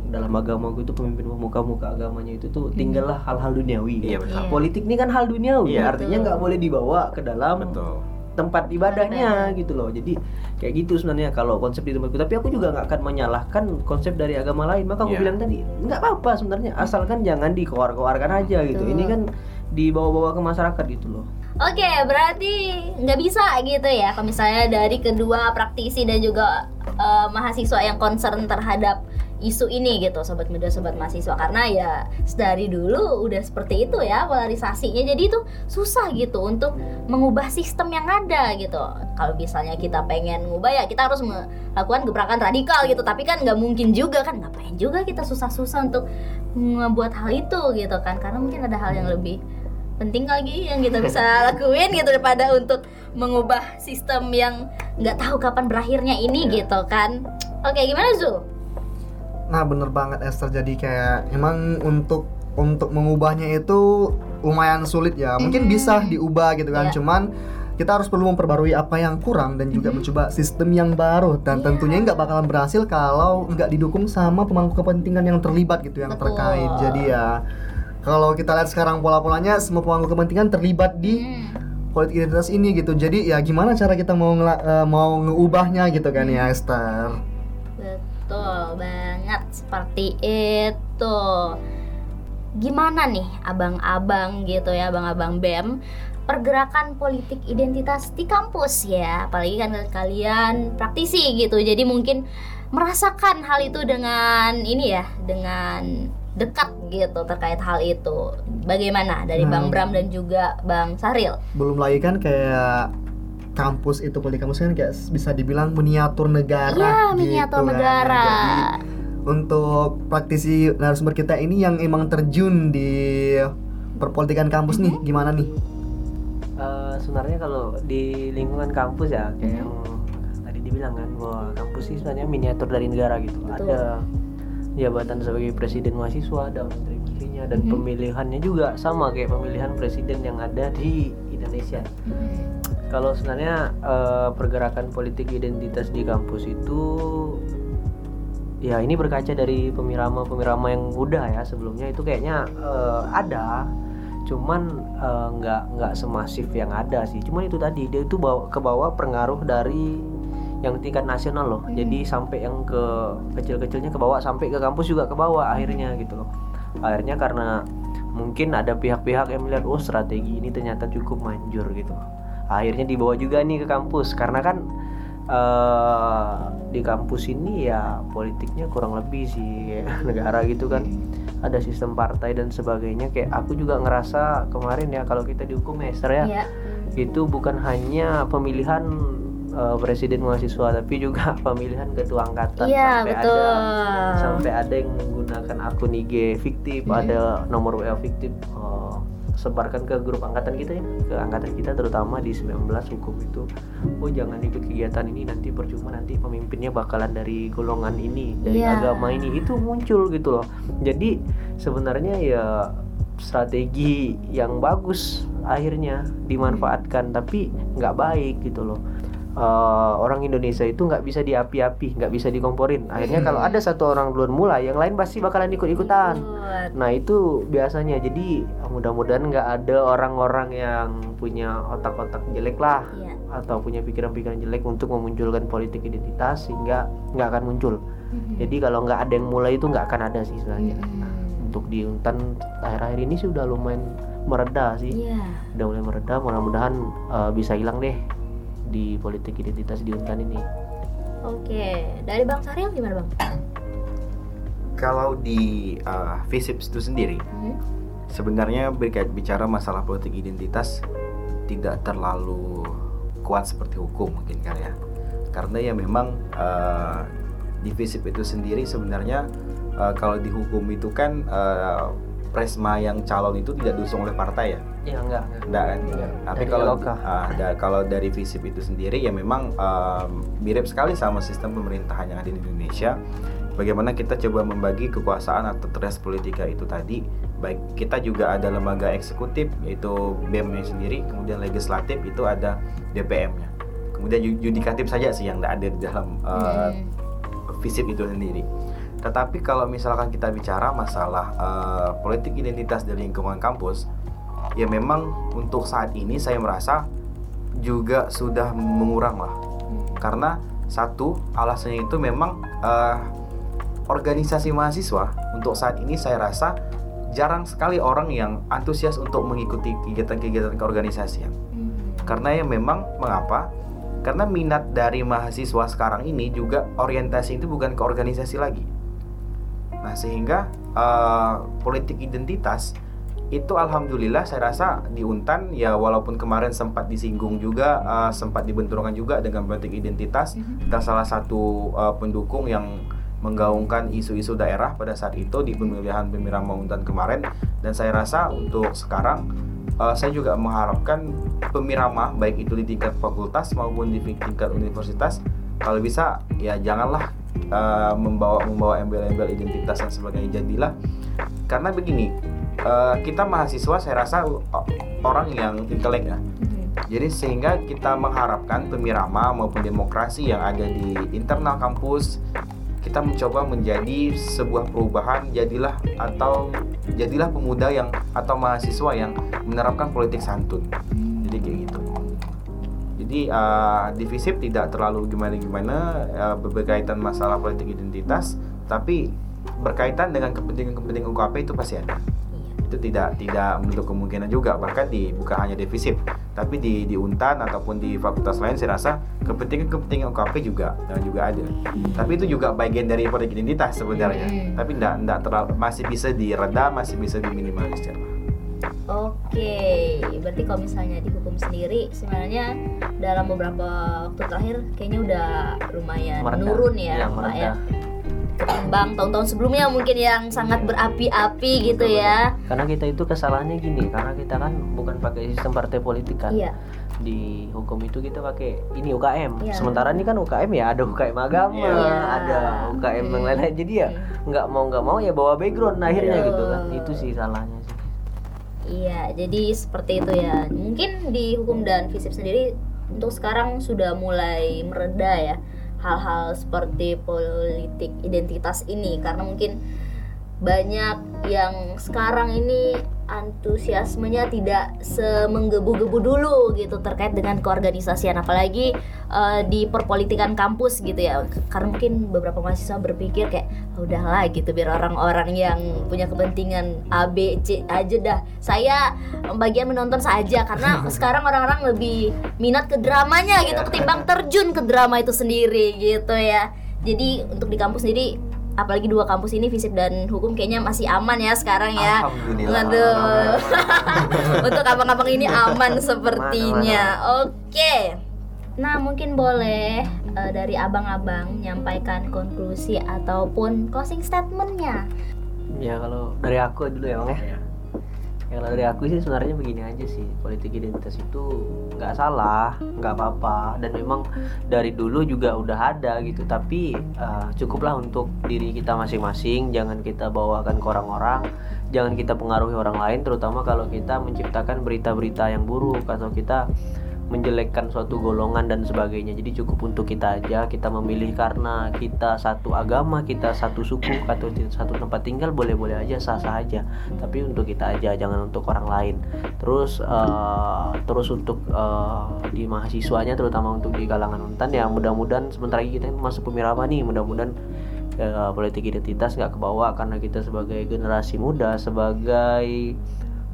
dalam agama itu pemimpin pemuka-muka agamanya itu tuh tinggallah hal-hal duniawi. Iya betul. Iya. politik ini kan hal duniawi Iya. artinya nggak boleh dibawa ke dalam betul. tempat ibadahnya gitu loh. Jadi kayak gitu sebenarnya kalau konsep di tempatku. Tapi aku juga nggak akan menyalahkan konsep dari agama lain. Maka aku Iya. bilang tadi nggak apa-apa sebenarnya. Asalkan jangan dikoar-koarkan aja gitu. Betul. ini kan dibawa-bawa ke masyarakat gitu loh. Oke, berarti nggak bisa gitu ya kalau misalnya dari kedua praktisi dan juga eh, mahasiswa yang concern terhadap isu ini gitu, sobat muda, sobat mahasiswa. Karena ya dari dulu udah seperti itu ya polarisasinya, jadi itu susah gitu untuk mengubah sistem yang ada gitu. Kalau misalnya kita pengen ngubah ya kita harus melakukan gebrakan radikal gitu, tapi kan nggak mungkin juga kan ngapain juga kita susah-susah untuk membuat hal itu gitu kan, karena mungkin ada hal yang lebih penting lagi yang kita bisa lakuin gitu daripada untuk mengubah sistem yang nggak tahu kapan berakhirnya ini gitu kan oke gimana Zul? Nah bener banget Esther jadi kayak emang untuk untuk mengubahnya itu lumayan sulit ya mungkin Mhm. bisa diubah gitu kan Iya. cuman kita harus perlu memperbarui apa yang kurang dan juga Mhm. mencoba sistem yang baru dan Iya. tentunya nggak bakalan berhasil kalau nggak didukung sama pemangku kepentingan yang terlibat gitu yang Betul. terkait jadi ya kalau kita lihat sekarang pola-polanya semua pemangku kepentingan terlibat di Hmm. politik identitas ini gitu jadi ya gimana cara kita mau ngela- eh, mau ngeubahnya gitu kan ya Esther Betul banget seperti itu. Gimana nih abang-abang gitu ya, abang-abang BEM pergerakan politik identitas di kampus ya, apalagi kan kalian praktisi gitu. Jadi mungkin merasakan hal itu dengan ini ya, dengan dekat gitu terkait hal itu. Bagaimana dari Bang Hmm. Bram dan juga Bang Saril? belum lagi kan kayak kampus itu politik kampus kan kayak bisa dibilang miniatur negara Iya, gitu miniatur kan. negara. Jadi, untuk praktisi narasumber kita ini yang emang terjun di perpolitikan kampus nih gimana nih Eh, sebenarnya kalau di lingkungan kampus ya kayak yang tadi dibilang kan bahwa kampus sih sebenarnya miniatur dari negara gitu Betul. ada jabatan sebagai presiden mahasiswa ada menteri-menterinya dan Mhm. pemilihannya juga sama kayak pemilihan presiden yang ada di Indonesia. Kalau sebenarnya eh, pergerakan politik identitas di kampus itu ya ini berkaca dari pemirama-pemirama yang udah ya. Sebelumnya itu kayaknya eh, ada cuman eh, nggak nggak semasif yang ada sih. Cuman itu tadi dia itu bawa ke bawah pengaruh dari yang tingkat nasional loh. Jadi sampai yang ke kecil-kecilnya ke bawah sampai ke kampus juga ke bawah akhirnya gitu loh. Akhirnya karena mungkin ada pihak-pihak yang melihat oh strategi ini ternyata cukup manjur gitu. Akhirnya dibawa juga nih ke kampus. Karena kan eh di kampus ini ya politiknya kurang lebih sih kayak negara gitu kan. Ada sistem partai dan sebagainya. Kayak aku juga ngerasa kemarin ya kalau kita dihukum ya Esther ya Iya. itu bukan hanya pemilihan eh, presiden mahasiswa tapi juga pemilihan ketua angkatan Iya, sampai betul. ada sampai ada yang menggunakan akun IG fiktif Mhm. ada nomor WA fiktif eh, sebarkan ke grup angkatan kita ya ke angkatan kita terutama di 19 hukum itu oh jangan ikut kegiatan ini nanti percuma nanti pemimpinnya bakalan dari golongan ini dari Iya. agama ini itu muncul gitu loh jadi sebenarnya ya strategi yang bagus akhirnya dimanfaatkan tapi nggak baik gitu loh Eh, orang Indonesia itu nggak bisa diapi-api nggak bisa dikomporin akhirnya kalau ada satu orang duluan mulai yang lain pasti bakalan ikut-ikutan. Nah itu biasanya jadi mudah-mudahan nggak ada orang-orang yang punya otak-otak jelek lah Iya. atau punya pikiran-pikiran jelek untuk memunculkan politik identitas sehingga nggak akan muncul. Mhm. Jadi kalau nggak ada yang mulai itu nggak akan ada sih sebenarnya. Mhm. Untuk di Untan akhir-akhir ini sudah lumayan mereda sih, Iya. udah mulai mereda. Mudah-mudahan eh, bisa hilang deh di politik identitas di Untan ini. Oke, dari Bang Saril gimana Bang? Kalau di uh, FISIPS itu sendiri, Hmm? sebenarnya berkait bicara masalah politik identitas tidak terlalu kuat seperti hukum mungkin kan ya. Karena ya memang uh, di FISIP itu sendiri sebenarnya uh, kalau di hukum itu kan uh, presma yang calon itu tidak diusung oleh partai ya. Ya enggak. Enggak kan? Tapi Dari kalau LOK. ah, da- kalau dari FISIP itu sendiri ya memang um, mirip sekali sama sistem pemerintahan yang ada di Indonesia. Bagaimana kita coba membagi kekuasaan atau tres politika itu tadi. Baik kita juga ada lembaga eksekutif yaitu BEM-nya sendiri, kemudian legislatif itu ada DPM-nya. Kemudian yudikatif saja sih yang ada di dalam uh. FISIP itu sendiri. Tetapi kalau misalkan kita bicara masalah eh, politik identitas dari lingkungan kampus, ya memang untuk saat ini saya merasa juga sudah mengurang lah. Karena satu alasannya itu memang eh, organisasi mahasiswa untuk saat ini saya rasa jarang sekali orang yang antusias untuk mengikuti kegiatan-kegiatan keorganisasian. Hmm. Karena ya memang mengapa? Karena minat dari mahasiswa sekarang ini juga orientasi itu bukan ke organisasi lagi. Nah, sehingga eh, politik identitas itu alhamdulillah saya rasa di Untan ya walaupun kemarin sempat disinggung juga eh, sempat dibenturkan juga dengan politik identitas kita salah satu eh, pendukung yang menggaungkan isu-isu daerah pada saat itu di pemilihan Pemirama Untan kemarin. Dan saya rasa untuk sekarang eh, saya juga mengharapkan pemirama baik itu di tingkat fakultas maupun di tingkat universitas kalau bisa ya janganlah eh, membawa membawa embel-embel identitas dan sebagainya jadilah. Karena begini eh, kita mahasiswa saya rasa uh, orang yang intelek ya. Hmm. jadi sehingga kita mengharapkan pemirama maupun demokrasi yang ada di internal kampus kita mencoba menjadi sebuah perubahan jadilah atau jadilah pemuda yang atau mahasiswa yang menerapkan politik santun. Jadi kayak gitu jadi uh, divisip tidak terlalu gimana-gimana uh, berkaitan masalah politik identitas tapi berkaitan dengan kepentingan-kepentingan UKP itu pasti ada. Iya. itu tidak tidak menutup kemungkinan juga bahkan di bukan hanya defisit tapi di di untan ataupun di fakultas lain saya rasa kepentingan kepentingan UKP juga dan juga ada. Tapi itu juga bagian dari politik identitas sebenarnya. Hmm. tapi tidak tidak terlalu masih bisa direda masih bisa diminimalisir Oke, berarti kalau misalnya di hukum sendiri sebenarnya dalam beberapa waktu terakhir kayaknya udah lumayan Meredah. menurun ya, Iya, Pak ya. Ketimbang tahun-tahun sebelumnya mungkin yang sangat berapi-api gitu ya. karena kita itu kesalahannya gini karena kita kan bukan pakai sistem partai politik kan Iya. di hukum itu kita pakai ini UKM Iya. sementara ini kan UKM ya ada UKM agama Iya. ada UKM yang Hmm. lain-lain jadi ya Hmm. nggak mau nggak mau ya bawa background akhirnya Betul. gitu kan itu sih salahnya sih Iya, jadi seperti itu ya. Mungkin di hukum dan fisip sendiri untuk sekarang sudah mulai mereda ya hal-hal seperti politik identitas ini karena mungkin banyak yang sekarang ini antusiasmenya tidak semenggebu-gebu dulu gitu terkait dengan keorganisasian apalagi eh, di perpolitikan kampus gitu ya. Karena mungkin beberapa mahasiswa berpikir kayak "Ah, udahlah gitu biar orang-orang yang punya kepentingan A B C aja dah. Saya bagian menonton saja karena sekarang orang-orang lebih minat ke dramanya gitu ketimbang terjun ke drama itu sendiri gitu ya. Jadi untuk di kampus sendiri apalagi dua kampus ini fisip dan hukum kayaknya masih aman ya sekarang ya Alhamdulillah. Untuk abang-abang ini aman sepertinya. Oke. Nah, mungkin boleh eh, dari abang-abang menyampaikan konklusi ataupun closing statementnya. ya kalau dari aku dulu ya bang Ya, kalau dari aku sih sebenarnya begini aja sih. Politik identitas itu nggak salah nggak apa-apa. Dan memang dari dulu juga udah ada gitu. Tapi eh, cukuplah untuk diri kita masing-masing. Jangan kita bawakan ke orang-orang. Jangan kita pengaruhi orang lain. Terutama kalau kita menciptakan berita-berita yang buruk. Atau kita menjelekkan suatu golongan dan sebagainya. Jadi cukup untuk kita aja kita memilih karena kita satu agama kita satu suku atau satu tempat tinggal boleh-boleh aja sah-sah aja. Tapi untuk kita aja jangan untuk orang lain. Terus eh, terus untuk eh, di mahasiswanya terutama untuk di kalangan untan ya mudah-mudahan sebentar lagi kita masuk pemirama nih. Mudah-mudahan eh, politik identitas nggak kebawa karena kita sebagai generasi muda sebagai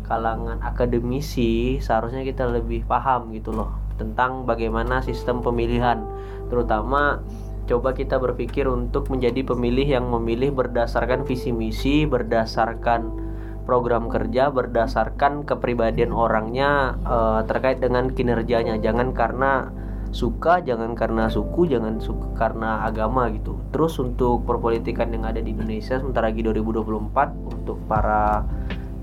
kalangan akademisi seharusnya kita lebih paham gitu loh tentang bagaimana sistem pemilihan. Terutama coba kita berpikir untuk menjadi pemilih yang memilih berdasarkan visi misi berdasarkan program kerja berdasarkan kepribadian orangnya eh, terkait dengan kinerjanya. Jangan karena suka jangan karena suku jangan suka karena agama gitu. Terus untuk perpolitikan yang ada di Indonesia sementara lagi 2024 untuk para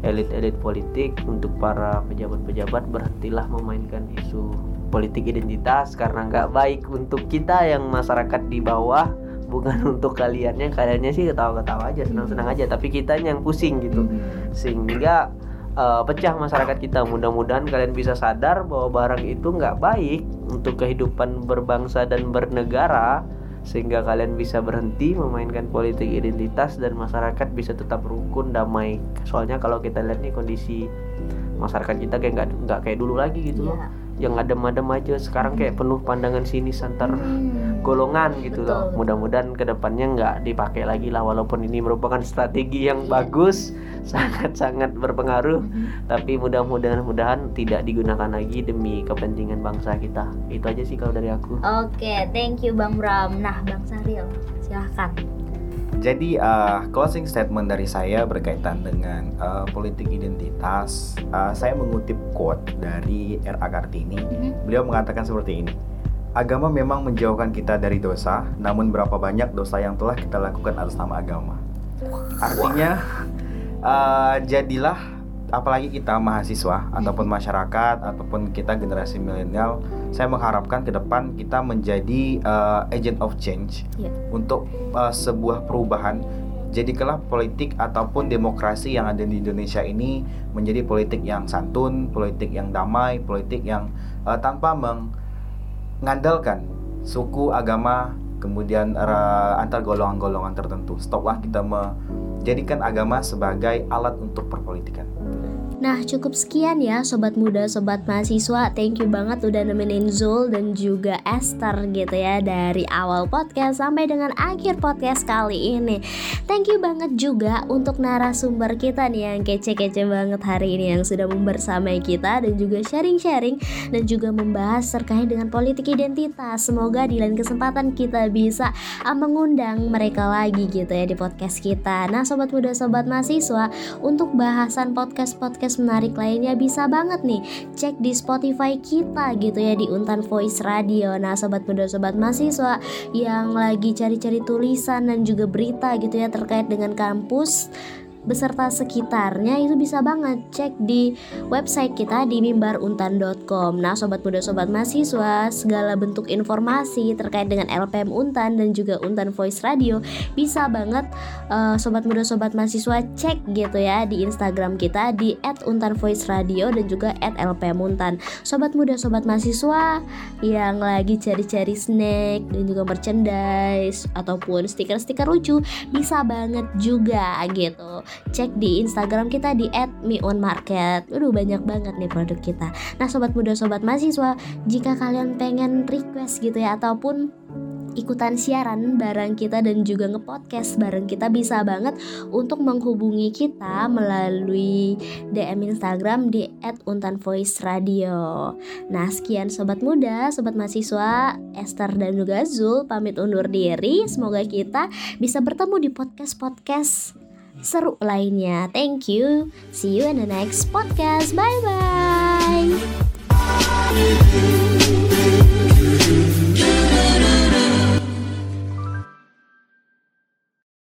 elit-elit politik untuk para pejabat-pejabat berhentilah memainkan isu politik identitas karena nggak baik untuk kita yang masyarakat di bawah bukan untuk kaliannya. Kaliannya sih ketawa-ketawa aja senang-senang aja tapi kita yang pusing gitu. Sehingga eh, pecah masyarakat kita. Mudah-mudahan kalian bisa sadar bahwa barang itu nggak baik untuk kehidupan berbangsa dan bernegara sehingga kalian bisa berhenti memainkan politik identitas dan masyarakat bisa tetap rukun damai soalnya kalau kita lihat nih kondisi masyarakat kita kayak nggak nggak kayak dulu lagi gitu loh Iya. Yang adem-adem aja sekarang kayak penuh pandangan sinis antar Hmm. golongan gitu loh Betul. mudah-mudahan ke depannya nggak dipakai lagi lah walaupun ini merupakan strategi yang Iya. bagus sangat-sangat berpengaruh Mhm. tapi mudah-mudahan mudahan tidak digunakan lagi demi kepentingan bangsa kita itu aja sih kalau dari aku Oke, thank you Bang Bram. Nah, Bang Saril, silahkan. Jadi uh, closing statement dari saya berkaitan dengan uh, politik identitas, uh, saya mengutip quote dari R.A. Kartini. Mhm. Beliau mengatakan seperti ini. Agama memang menjauhkan kita dari dosa, namun berapa banyak dosa yang telah kita lakukan atas nama agama. Artinya, uh, jadilah apalagi kita mahasiswa ataupun masyarakat ataupun kita generasi milenial, saya mengharapkan ke depan kita menjadi uh, agent of change Iya. untuk uh, sebuah perubahan. Jadikanlah politik ataupun demokrasi yang ada di Indonesia ini menjadi politik yang santun, politik yang damai, politik yang uh, tanpa mengandalkan suku, agama, kemudian uh, antar golongan-golongan tertentu. Stoplah kita menjadikan agama sebagai alat untuk perpolitikan. Nah, cukup sekian ya sobat muda, sobat mahasiswa. Thank you banget udah nemenin Zul dan juga Esther gitu ya dari awal podcast sampai dengan akhir podcast kali ini. Thank you banget juga untuk narasumber kita nih yang kece-kece banget hari ini yang sudah membersamai kita dan juga sharing-sharing dan juga membahas terkait dengan politik identitas. Semoga di lain kesempatan kita bisa uh, mengundang mereka lagi gitu ya di podcast kita. Nah, sobat muda, sobat mahasiswa, untuk bahasan podcast-podcast menarik lainnya bisa banget nih cek di Spotify kita gitu ya di Untan Voice Radio. Nah, sobat muda sobat mahasiswa yang lagi cari-cari tulisan dan juga berita gitu ya terkait dengan kampus beserta sekitarnya itu bisa banget cek di website kita di mimbaruntan.com. Nah, sobat muda sobat mahasiswa, segala bentuk informasi terkait dengan LPM Untan dan juga Untan Voice Radio bisa banget eh, sobat muda sobat mahasiswa cek gitu ya di Instagram kita di @untanvoiceradio dan juga @lpmuntan. Sobat muda sobat mahasiswa yang lagi cari-cari snack dan juga merchandise ataupun stiker-stiker lucu bisa banget juga gitu. Cek di Instagram kita di @mionmarket. Udah banyak banget nih produk kita. Nah, sobat muda sobat mahasiswa, jika kalian pengen request gitu ya ataupun ikutan siaran bareng kita dan juga ngepodcast bareng kita bisa banget untuk menghubungi kita melalui DM Instagram di @untanvoiceradio. Nah, sekian sobat muda, sobat mahasiswa, Esther dan juga Zul pamit undur diri. Semoga kita bisa bertemu di podcast-podcast seru lainnya. Thank you. See you in the next podcast. Bye bye.